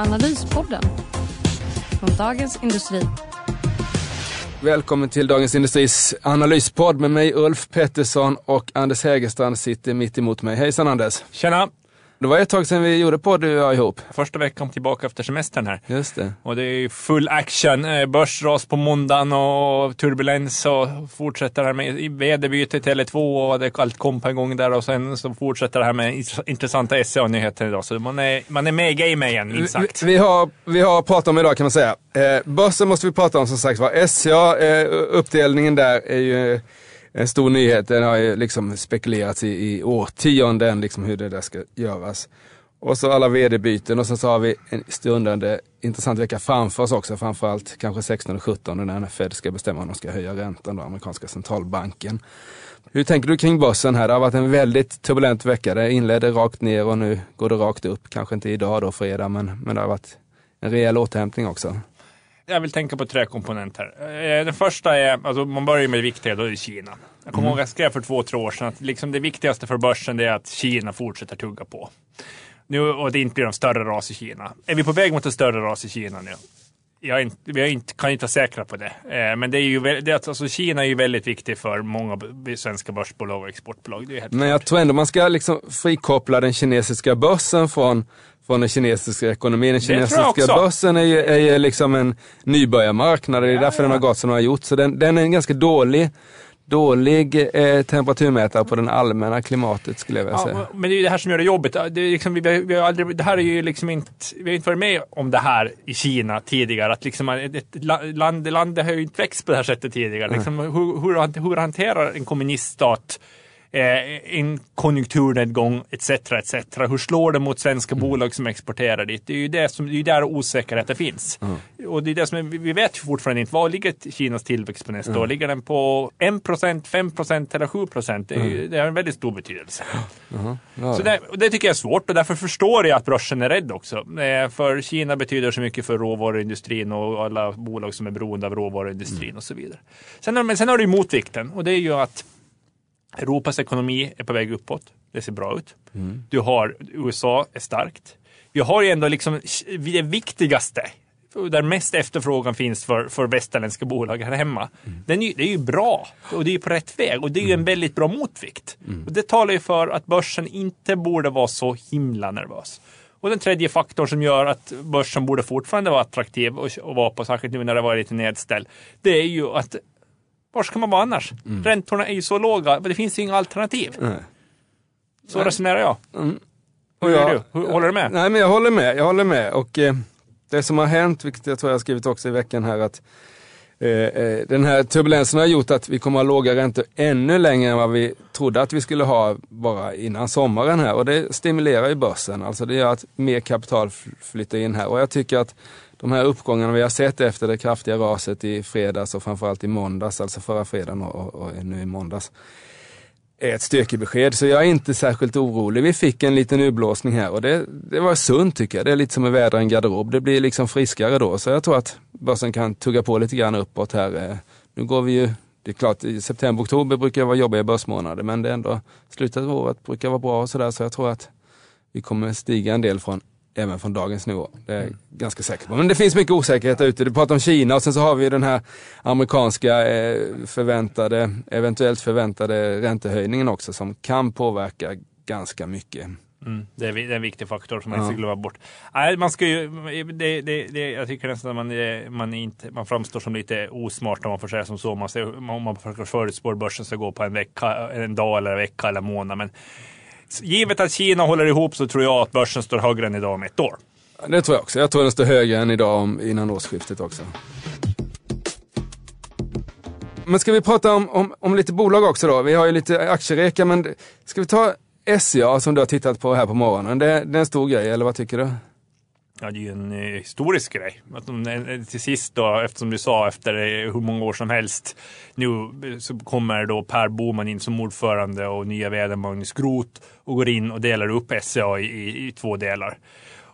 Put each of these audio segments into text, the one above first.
Analyspodden från Dagens Industri. Välkommen till Dagens Industris analyspodd med mig Ulf Pettersson och Anders Hägerstrand sitter mitt emot mig. Hejsan Anders! Tjena! Det var ett tag sedan vi gjorde podd du och jag ihop. Första veckan tillbaka efter semestern här. Just det. Och det är full action. Eh, Börsras på måndagen och turbulens och fortsätter här med väderbyte Tele2 och det allt kom på en gång där och sen så fortsätter det här med intressanta SCA-nyheter idag. Så man är, man är med i gamet igen, minst sagt. Vi, vi, har, vi har pratat om idag kan man säga. Eh, börsen måste vi prata om som sagt var. SCA, eh, uppdelningen där är ju en stor nyhet. Den har ju liksom spekulerats i, i årtionden, liksom hur det där ska göras. Och så alla vd-byten och sen så har vi en stundande intressant vecka framför oss också. Framförallt kanske 16 och 17 när Fed ska bestämma om de ska höja räntan, då, amerikanska centralbanken. Hur tänker du kring börsen här? Det har varit en väldigt turbulent vecka. Det inledde rakt ner och nu går det rakt upp. Kanske inte idag då, fredag, men, men det har varit en rejäl återhämtning också jag vill tänka på tre komponenter. Eh, den första är, alltså man börjar med det viktiga, då är det Kina. Jag kommer mm. ihåg jag skrev för två, tre år sedan att liksom det viktigaste för börsen är att Kina fortsätter tugga på. Nu, och det inte blir en större ras i Kina. Är vi på väg mot en större ras i Kina nu? Jag, inte, jag inte, kan inte vara säkra på det. Eh, men det är ju, det, alltså Kina är ju väldigt viktigt för många svenska börsbolag och exportbolag. men jag tror ändå man ska liksom frikoppla den kinesiska börsen från från den kinesiska ekonomin. Den kinesiska börsen är ju, är ju liksom en nybörjarmarknad. Det är ja, därför ja. den har gått som den har gjort. Så den, den är en ganska dålig dålig eh, temperaturmätare på det allmänna klimatet skulle jag vilja säga. Ja, men det är ju det här som gör det jobbigt. Det, är liksom, vi, vi har aldrig, det här är ju liksom inte, vi har inte varit med om det här i Kina tidigare. Att liksom ett, ett land, landet har ju inte växt på det här sättet tidigare. Liksom, hur, hur, hur hanterar en kommuniststat eh, en konjunkturnedgång etc. etc. Hur slår det mot svenska mm. bolag som exporterar dit? Det är ju det som, det är där osäkerheten finns. Mm. Och det är det som, vi vet ju fortfarande inte, vad ligger Kinas tillväxt på nästa mm. år? Ligger den på 1% 5% eller 7 Det, mm. det har en väldigt stor betydelse. Ja, Så det, det, tycker jag är svårt och därför förstår jag att börsen är rädd också. Eh, för Kina betyder så mycket för råvaruindustrin och alla bolag som är beroende av råvaruindustrin mm. och så vidare. Sen, men sen har du motvikten och det är ju att Europas ekonomi är på väg uppåt. Det ser bra ut. Mm. Du har USA är starkt. Vi har ju ändå liksom det viktigaste där mest efterfrågan finns för, för västerländska bolag här hemma. Mm. Den är, det är ju bra och det är på rätt väg och det är ju en mm. väldigt bra motvikt. Mm. Och det talar ju för att börsen inte borde vara så himla nervös. Och den tredje faktorn som gör att börsen borde fortfarande vara attraktiv och, och vara på, särskilt nu när det var lite nedställd, det är ju att var ska man vara annars? Mm. Räntorna är ju så låga, det finns ju inga alternativ. Nej. Så nej. resonerar jag. Mm. Hur jag, gör du? håller du med? Nej, men jag håller med. Jag håller med. Och eh, det som har hänt, vilket jag tror jag har skrivit också i veckan här, att eh, eh, den här turbulensen har gjort att vi kommer att ha låga räntor ännu längre än vad vi trodde att vi skulle ha bara innan sommaren här. Och det stimulerar ju börsen. Alltså det gör att mer kapital flyttar in här. Och jag tycker att de här uppgångarna vi har sett efter det kraftiga raset i fredags och framförallt i måndags, alltså förra fredagen och, och nu i måndags, är ett styrkebesked. Så jag är inte särskilt orolig. Vi fick en liten urblåsning här och det, det var sunt tycker jag. Det är lite som att vädra en garderob. Det blir liksom friskare då. Så jag tror att börsen kan tugga på lite grann uppåt här. Eh, nu går vi ju det är klart, i september, oktober brukar vara jobbiga börsmånader, men det är ändå slutet av året brukar vara bra och sådär, så jag tror att vi kommer stiga en del från även från dagens nivå. Det är mm. ganska säker på. Men det finns mycket osäkerhet ute. Du pratar om Kina och sen så har vi den här amerikanska eh, förväntade, eventuellt förväntade räntehöjningen också som kan påverka ganska mycket. Mm, det, är, det, är, en viktig faktor som man inte ska glömma bort. Nej, man ska ju, det, det, det, jag tycker nästan att man, man, inte, man framstår som lite osmart om man får säga som så. Man, ser, om man försöker förutspå börsen ska gå på en vecka, en dag eller en vecka eller en månad. Men givet att Kina håller ihop så tror jag att börsen står högre än idag om ett år. Det tror jag också. Jag tror den står högre än idag om, innan årsskiftet också. Men ska vi prata om, om, om, lite bolag också då? Vi har ju lite aktiereka, men ska vi ta SCA som du har tittat på här på morgonen? Det, det är en stor grej, eller vad tycker du? Ja, det är ju en eh, historisk grej. Att de, eh, eh, till sist då, eftersom du sa efter hur många år som helst, nu så kommer då Per Boman in som ordförande och nya vd Magnus Groth och går in och delar upp SCA i, i, i två delar.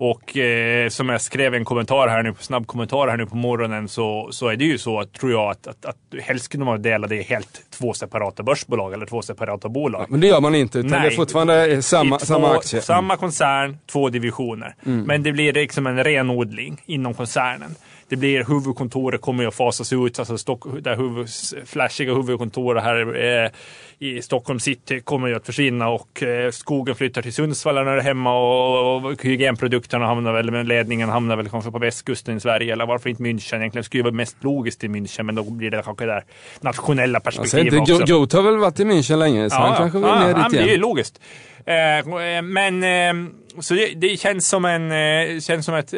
Och eh, som jag skrev en kommentar här nu, snabb kommentar här nu på morgonen så, så är det ju så att, tror jag att, att, att helst skulle man dela det i helt två separata börsbolag eller två separata bolag. Men det gör man inte, utan Nej. det är fortfarande samma, två, samma aktie. Samma koncern, två divisioner. Mm. Men det blir liksom en renodling inom koncernen. Det blir huvudkontoret kommer ju att fasas ut, alltså Stock, det huvud, flashiga huvudkontoret här eh, i Stockholm city kommer ju att försvinna och eh, skogen flyttar till Sundsvall när det är hemma och, och hygienprodukterna hamnar väl, men ledningen hamnar väl kanske på västkusten i Sverige eller varför inte München egentligen. Det skulle ju vara mest logiskt i München men då blir det kanske det där nationella perspektivet inte, också. Groth har väl varit i München länge, så han kanske vill ja, ner ja, dit men Det är igen. logiskt. Eh, men eh, så det, det känns som en, eh, känns som att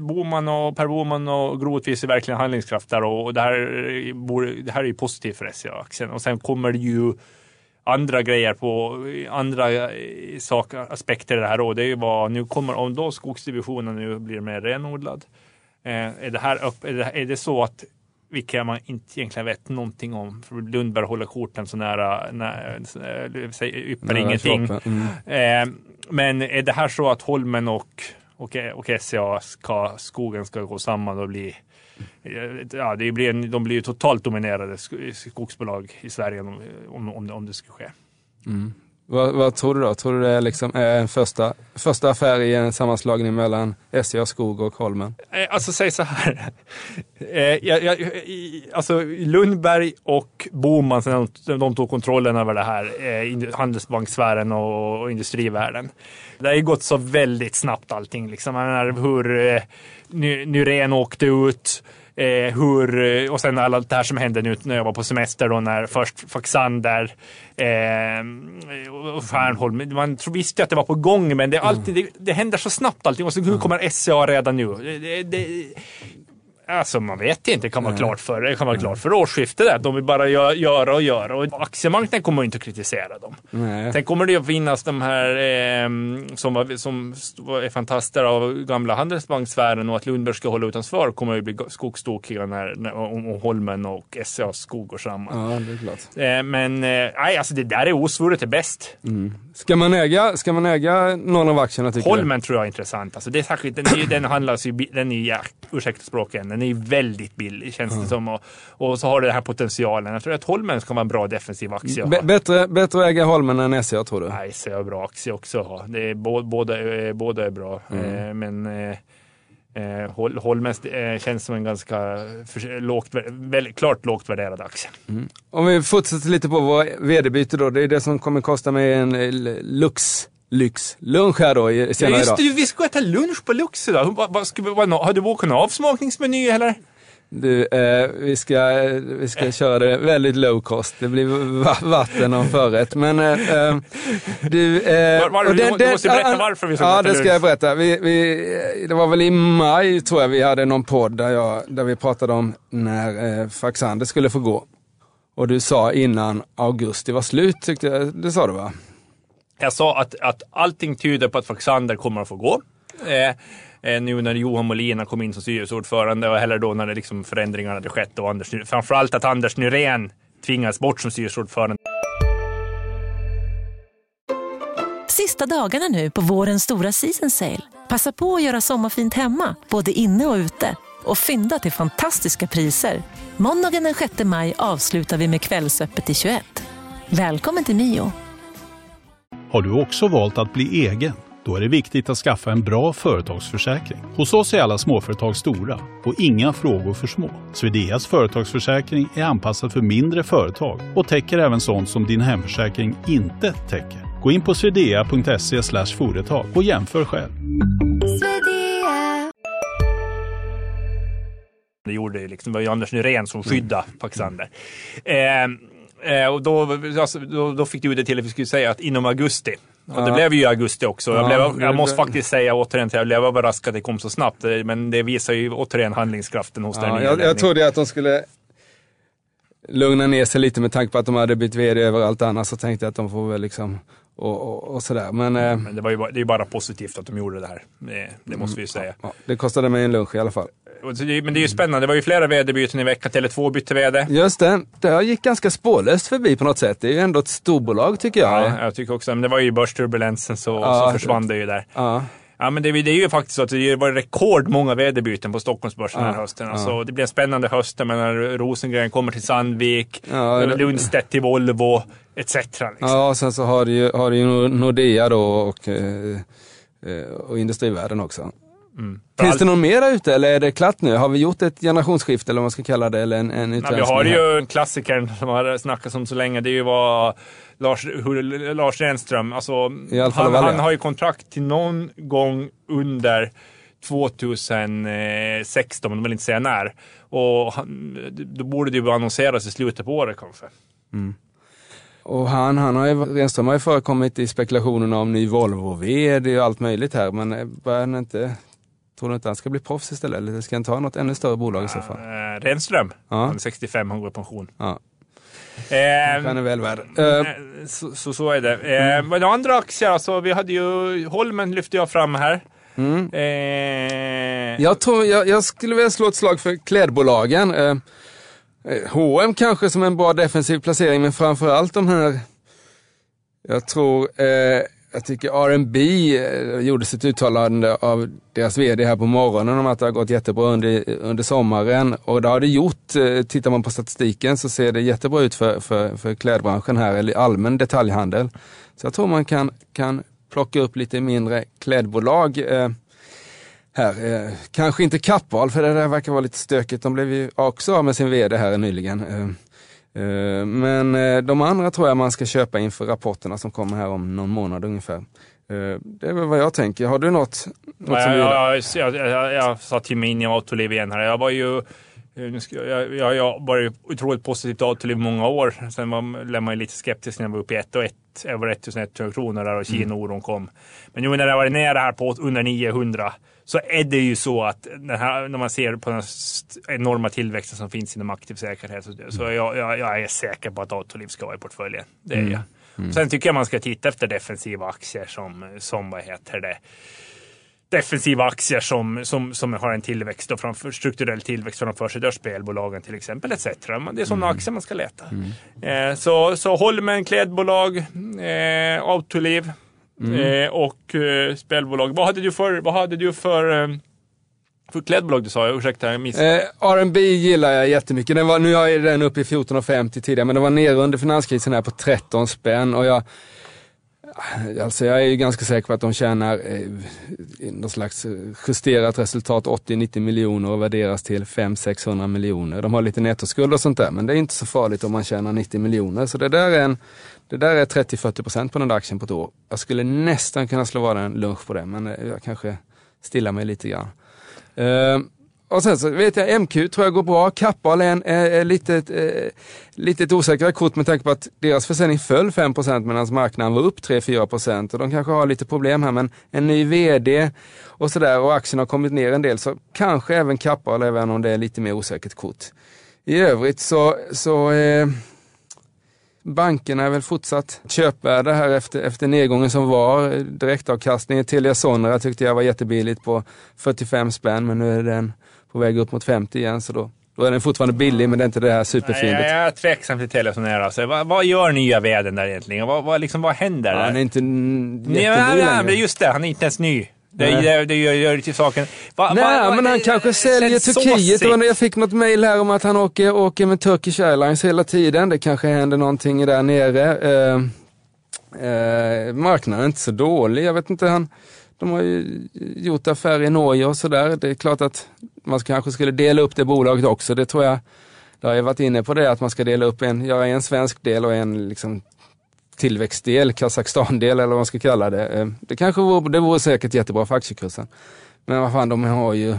Boman och Per Boman och Groth visar verkligen handlingskraft där och, det, här, det här är ju positivt för SCA-aktien. Och sen kommer det ju andra grejer på andra saker, aspekter i det här. Och det är ju vad, nu kommer, om då skogsdivisionen nu blir mer renodlad. Är, det här upp, är, det, är det så att vilka man inte egentligen vet någonting om. För Lundberg håller korten så nära, nära yppar Nära ingenting. mm. Eh, men är det här så att Holmen och, och, och SCA, ska, skogen ska gå samman och bli Ja, det blir de blir ju totalt dominerade sk- skogsbolag i Sverige om, om, om, det, om det skulle ske. Vad, vad tror du då? Tror du det är liksom eh, en första, första affär i en sammanslagning mellan SCA Skog och Holmen? Eh, alltså säg så här. Eh, jag, jag, alltså Lundberg och Boman, sen de, de tog kontrollen över det här, eh, handelsbanksfären och, och industrivärlden. Det har ju gått så väldigt snabbt allting. Liksom. Jag menar, hur eh, Nyrén åkte ut. Eh, hur, eh, och sen allt det här som hände nu när jag var på semester då när först Faxander eh, och Stjärnholm. Man visste ju att det var på gång men det, alltid, det, det händer så snabbt allting. Och så hur kommer SCA redan nu? Det, det, Alltså man vet inte, det kan vara klart för, det kan vara klart för årsskiftet. Där. De vill bara gö- göra och göra och aktiemarknaden kommer inte att kritisera dem. Nej. Sen kommer det att finnas de här eh, som, var, som är fantaster av gamla Handelsbanksfären och att Lundberg ska hålla utanför kommer ju bli skogstokiga när, när, om, om Holmen och SCA skog går samman. Ja, det är klart. Eh, men eh, alltså det där är osvuret är bäst. Ska man äga, ska man äga någon av aktierna tycker Holmen tror jag är intressant. Alltså det är särskilt, den, den handlas ju, den är ju, ursäkta språket, den är ju väldigt billig känns det som. Och, och så har det den här potentialen. Jag tror att Holmen ska vara en bra defensiv aktie du? B- bättre, bättre att äga Holmen än SCA tror du? Nej, så är bra aktie också. Det är, bå- båda, eh, båda är bra. Eh, men eh, Hol- Holmens eh, känns som en ganska lågt, väldigt, klart lågt värderad aktie. Om vi fortsätter lite på vår vd-byte då. Det är det som kommer kosta mig en Lux lyxlunch här då i- Ja, senare just idag. det, vi ska äta lunch på Lux idag. Vad, vad, ska vi, vad, har du bokat en avsmakningsmeny eller? Du, eh, vi ska, vi ska köra det väldigt low cost. Det blir va- vatten och förrätt. Men eh, eh, du... Eh, Var- var- och du du måste berätta varför vi ska Ja, det ska jag berätta. Vi, vi, det var väl i maj tror jag vi hade någon podd där, jag, där vi pratade om när eh, Faxander skulle få gå. Och du sa innan augusti var slut, tyckte jag. Det sa du va? Jag sa att, att allting tyder på att Faxander kommer att få gå. Eh, eh, nu när Johan Molina kom in som styrelseordförande och heller då när det liksom förändringarna hade skett och Anders, framförallt att Anders Nyrén tvingas bort som styrelseordförande. Sista dagarna nu på vårens stora season sale. Passa på att göra sommarfint hemma, både inne och ute. Och fynda till fantastiska priser. Måndagen den 6 maj avslutar vi med Kvällsöppet i 21. Välkommen till Mio. Har du också valt att bli egen? Då är det viktigt att skaffa en bra företagsförsäkring. Hos oss är alla småföretag stora och inga frågor för små. Swedeas företagsförsäkring är anpassad för mindre företag och täcker även sånt som din hemförsäkring inte täcker. Gå in på swedea.se företag och jämför själv. Det gjorde ju liksom, det var ju Anders Nyrén som skyddade Faxander. Eh, eh, och då, alltså, då, då fick du det till att vi skulle säga att inom augusti. Och det blev ju augusti också. Jag, Ja, blev, jag måste faktiskt säga återigen att jag blev överraskad att det kom så snabbt. Eh, Men det visar ju återigen handlingskraften hos den nya jag, jag trodde att de skulle lugna ner sig lite med tanke på att de hade bytt vd överallt annars så tänkte jag att de får väl liksom och, och, och sådär. Men, eh, Men det, var ju, bara- det är bara positivt att de gjorde det här. Det, det måste vi ju säga. ja, det kostade mig en lunch i alla fall. Men det är ju spännande. Det var ju flera väderbyten i veckan. Tele2 bytte väder. Just det, det gick ganska spårlöst förbi på något sätt. Det är ju ändå ett storbolag tycker jag. Ja, jag tycker också. Men det var ju börsturbulensen så, Ja, så försvann det ju där. Ja. Ja, men det, det är ju faktiskt så att det var rekordmånga väderbyten på Stockholmsbörsen den här Ja, hösten. Alltså, Det blir en spännande höst. Menar, Rosengren kommer till Sandvik, Ja, det- Lundstedt till Volvo, etc. Liksom. Ja, och sen så har du ju, har du ju Nordea då och, eh, eh, och Industrivärden också. För Finns det någon mer ute eller är det klart nu? Har vi gjort ett generationsskifte eller vad man ska kalla det? Eller en, en utrensning vi har här? ju klassikern som har snackats om så länge. Det är ju vad Lars, hur, Lars Renström, alltså, han, han har ju kontrakt till någon gång under 2016, men de vill inte säga när. Och han, då borde det ju annonseras i slutet på året kanske. Och han, han har ju, Renström har ju förekommit i spekulationerna om ny Volvo-VD och allt möjligt här. Men eh, börjar han inte, tror du inte han ska bli proffs istället? Eller ska han ta något ännu större bolag i så fall? Eh, Renström, Ja. han är 65, han går i pension. Ja, Eh, han är väl värd. Eh, så, så, så är det. Eh, men andra aktier, alltså, vi hade ju Holmen lyfte jag fram här. Mm. Eh, Jag, tror, jag, jag skulle vilja slå ett slag för klädbolagen. Eh, eh, H&M kanske som en bra defensiv placering, men framförallt de här, jag tror, eh, jag tycker R&B eh, gjorde sitt uttalande av deras vd här på morgonen om att det har gått jättebra under, under sommaren. Och det har det gjort. Eh, tittar man på statistiken så ser det jättebra ut för, för, för klädbranschen här, eller allmän detaljhandel. Så jag tror man kan, kan plocka upp lite mindre klädbolag. Eh, här. Eh, kanske inte Kappahl, för det där verkar vara lite stökigt. De blev ju också av med sin vd här nyligen. Eh, men eh, de andra tror jag man ska köpa inför rapporterna som kommer här om någon månad ungefär. Eh, det är väl vad jag tänker. Har du något? något som jag, du jag, jag, jag, jag, jag sa till mig in i Autoliv igen här. Jag var ju jag, jag, jag var ju otroligt positivt Autoliv i många år. Sen var, blev man ju lite skeptisk när jag var uppe i 1 och 1, över 1100 kronor där och Kina-oron kom. Men nu när det varit nere här på under 900 så är det ju så att här, när man ser på den enorma tillväxten som finns inom aktiv säkerhet så, så jag, jag, jag är säker på att Autoliv ska vara i portföljen. Det är jag. Sen tycker jag man ska titta efter defensiva aktier som, som vad heter det, defensiva aktier som, som, som har en tillväxt och framför, strukturell tillväxt framför sig. Där spelbolagen till exempel etc. Men det är sådana aktier man ska leta. Eh, så, så Holmen klädbolag, eh, Autoliv eh, och eh, spelbolag. Vad hade du för, vad hade du för, eh, för klädbolag du sa? Ursäkta, jag missade. Eh, R&B gillar jag jättemycket. Den var, nu är den uppe i 14,50 tidigare, men den var nere under finanskrisen här på 13 spänn. Och jag, alltså jag är ju ganska säker på att de tjänar eh, någon slags eh, justerat resultat 80-90 miljoner och värderas till 500-600 miljoner. De har lite nettoskuld och sånt där, men det är inte så farligt om man tjänar 90 miljoner. Så det där är, en, det där är 30-40% på den där aktien på ett år. Jag skulle nästan kunna slå vad en lunch på det, men jag kanske stillar mig lite grann. Uh, och sen så vet jag, MQ tror jag går bra. Kappahl är, en, är, är lite, ett, lite ett osäkrare kort med tanke på att deras försäljning föll 5% medan marknaden var upp 3-4% och de kanske har lite problem här men en ny VD och sådär och aktien har kommit ner en del så kanske även Kappahl även om det är lite mer osäkert kort. I övrigt så, så eh, Bankerna är väl fortsatt köpvärda här efter, efter nedgången som var. Direktavkastningen, Telia Sonera tyckte jag var jättebilligt på 45 spänn men nu är den på väg upp mot 50 igen så då, då är den fortfarande billig men det är inte det här superfyndet. jag är tveksam till Telia Sonera. Alltså, vad, vad gör nya vdn där egentligen? Vad, vad, liksom, vad händer Ja, där? han är inte jätteny nej, längre. just det, han är inte ens ny. Det, det, det gör, gör det till saken. Va, Nej, va- va- men han det- kanske det säljer Turkiet. såsigt. Jag fick något mejl här om att han åker, åker med Turkish Airlines hela tiden. Det kanske händer någonting där nere. Eh, eh, marknaden är inte så dålig. Jag vet inte, han, de har ju gjort affärer i Norge och sådär. Det är klart att man kanske skulle dela upp det bolaget också. Det tror jag, jag har ju varit inne på det, att man ska dela upp en, göra en svensk del och en liksom tillväxtdel, Kazakstan-del eller vad man ska kalla det. Eh, Det kanske vore, det vore säkert jättebra för aktiekursen. Men vad fan, de har ju,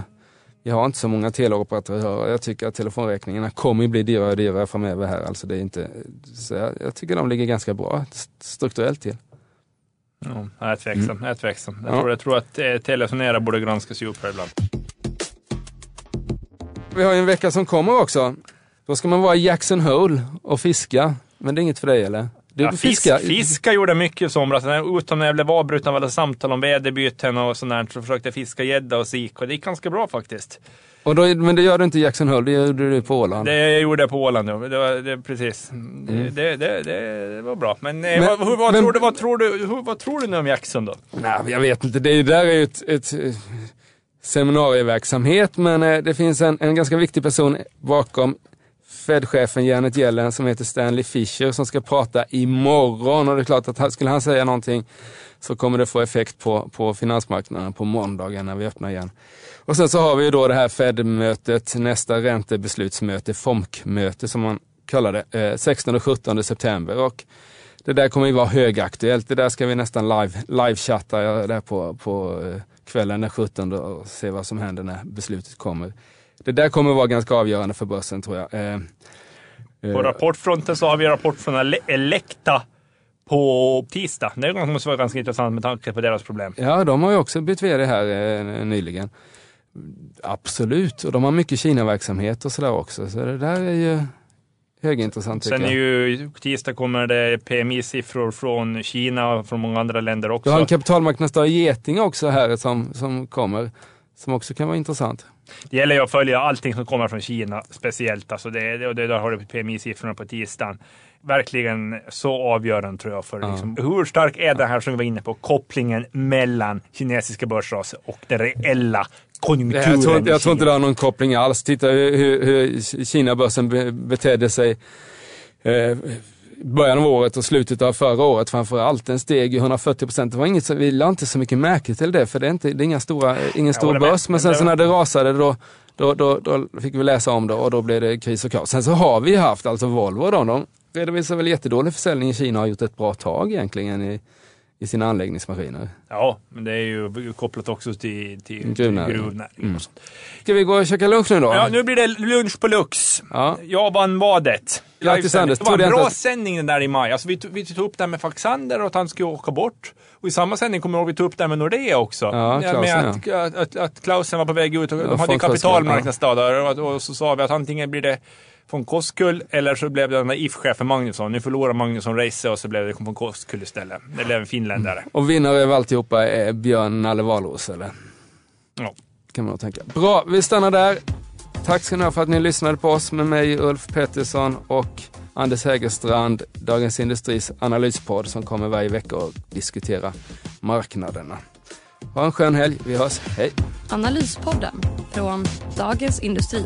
vi har inte så många teleoperatörer. Jag tycker att telefonräkningarna kommer bli dyrare och dyrare framöver här. Alltså det är inte, så jag, jag tycker de ligger ganska bra strukturellt till. Ja, jag är tveksam. Jag, är tveksam. jag, Ja. tror, jag tror att eh, Telia borde granskas djupare ibland. Vi har ju en vecka som kommer också. Då ska man vara i Jackson Hole och fiska. Men det är inget för dig eller? Du Ja, fiskar. fisk, fiska gjorde mycket i somras. Utom när jag blev avbruten av alla samtal om väderbyten och sånt där, så försökte jag fiska gädda och sik och det gick ganska bra faktiskt. Och då, men det gör du inte i Jackson Hole, det gjorde du på Åland. Det gjorde jag på Åland. ja. Det var, det, precis. Det, det, det, det var bra. Men, eh, Mm. Men- vad, hur, vad, men- tror du, vad, tror du, vad tror du nu om Jackson då? Nej, jag vet inte. Det är, där är ju ett, ett eh, seminarieverksamhet, men eh, det finns en, en ganska viktig person bakom Fed-chefen Janet Yellen som heter Stanley Fischer som ska prata imorgon. Och det är klart att skulle han säga någonting så kommer det få effekt på, på finansmarknaden på måndagen när vi öppnar igen. Och sen så har vi ju då det här Fed-mötet, nästa räntebeslutsmöte, FOMC-möte som man kallar det, eh, 16 och 17 september. Och det där kommer ju vara högaktuellt. Det där ska vi nästan live, live-chatta eh, där på, på eh, kvällen den 17 och se vad som händer när beslutet kommer. Det där kommer vara ganska avgörande för börsen tror jag. Eh, På eh, rapportfronten så har vi rapport från Ele- Elekta på tisdag. Det måste vara ganska intressant med tanke på deras problem. Ja, de har ju också bytt vd här eh, nyligen. Absolut, och de har mycket Kina-verksamhet och sådär också. Så det där är ju högintressant Sen är ju på tisdag kommer det PMI-siffror från Kina och från många andra länder Du också. har en kapitalmarknadsdag i Getinge också här som, som kommer. Som också kan vara intressant. Det gäller ju att följa allting som kommer från Kina speciellt. Alltså det, och det där har du PMI-siffrorna på tisdagen. Verkligen så avgörande tror jag för liksom, hur stark är den här som vi var inne på, kopplingen mellan kinesiska börsras och den reella konjunkturen. Jag tror, inte, jag tror inte det har någon koppling alls. Titta hur, hur, Kina-börsen be, betedde sig eh, början av året och slutet av förra året framför allt. Den steg ju 140 procent. Det var inget, vi la inte så mycket märke till det för det är, inte, det är inga stora, ingen stor börs. Men sen så när det rasade då, då, då, då fick vi läsa om det och då blev det kris och kaos. Sen så har vi haft, alltså Volvo då, de redovisar väl jättedålig försäljning i Kina och har gjort ett bra tag egentligen i, i sina anläggningsmaskiner. Ja, men det är ju kopplat också till, till, till Gruvnäring. gruvnäring. och sånt. Ska vi gå och käka lunch nu då? Ja, nu blir det lunch på Lux. Ja. Jag vann vadet. Grattis. Anders. Det var en bra att- sändning den där i maj. Alltså, vi, tog, vi tog upp det här med Faxander och att han skulle åka bort. Och i samma sändning kommer jag ihåg vi tog upp det här med Nordea också. Ja, Klausen, med att, att, att, att Klausen var på väg ut och de hade kapitalmarknadsdag. Och, och så sa vi att antingen blir det von Koskull eller så blev det den där IF-chefen Magnusson. Nu förlorar Magnusson race och så blev det von Koskull istället. Det blev en finländare. Och vinnare över alltihopa är Björn Nalle Wahlroos, eller? Ja. Kan man nog tänka. Bra, vi stannar där. Tack ska ni ha för att ni lyssnade på oss med mig, Ulf Pettersson och Anders Hägerstrand, Dagens Industris analyspodd som kommer varje vecka och diskutera marknaderna. Ha en skön helg, vi hörs, hej! Analyspodden från Dagens Industri.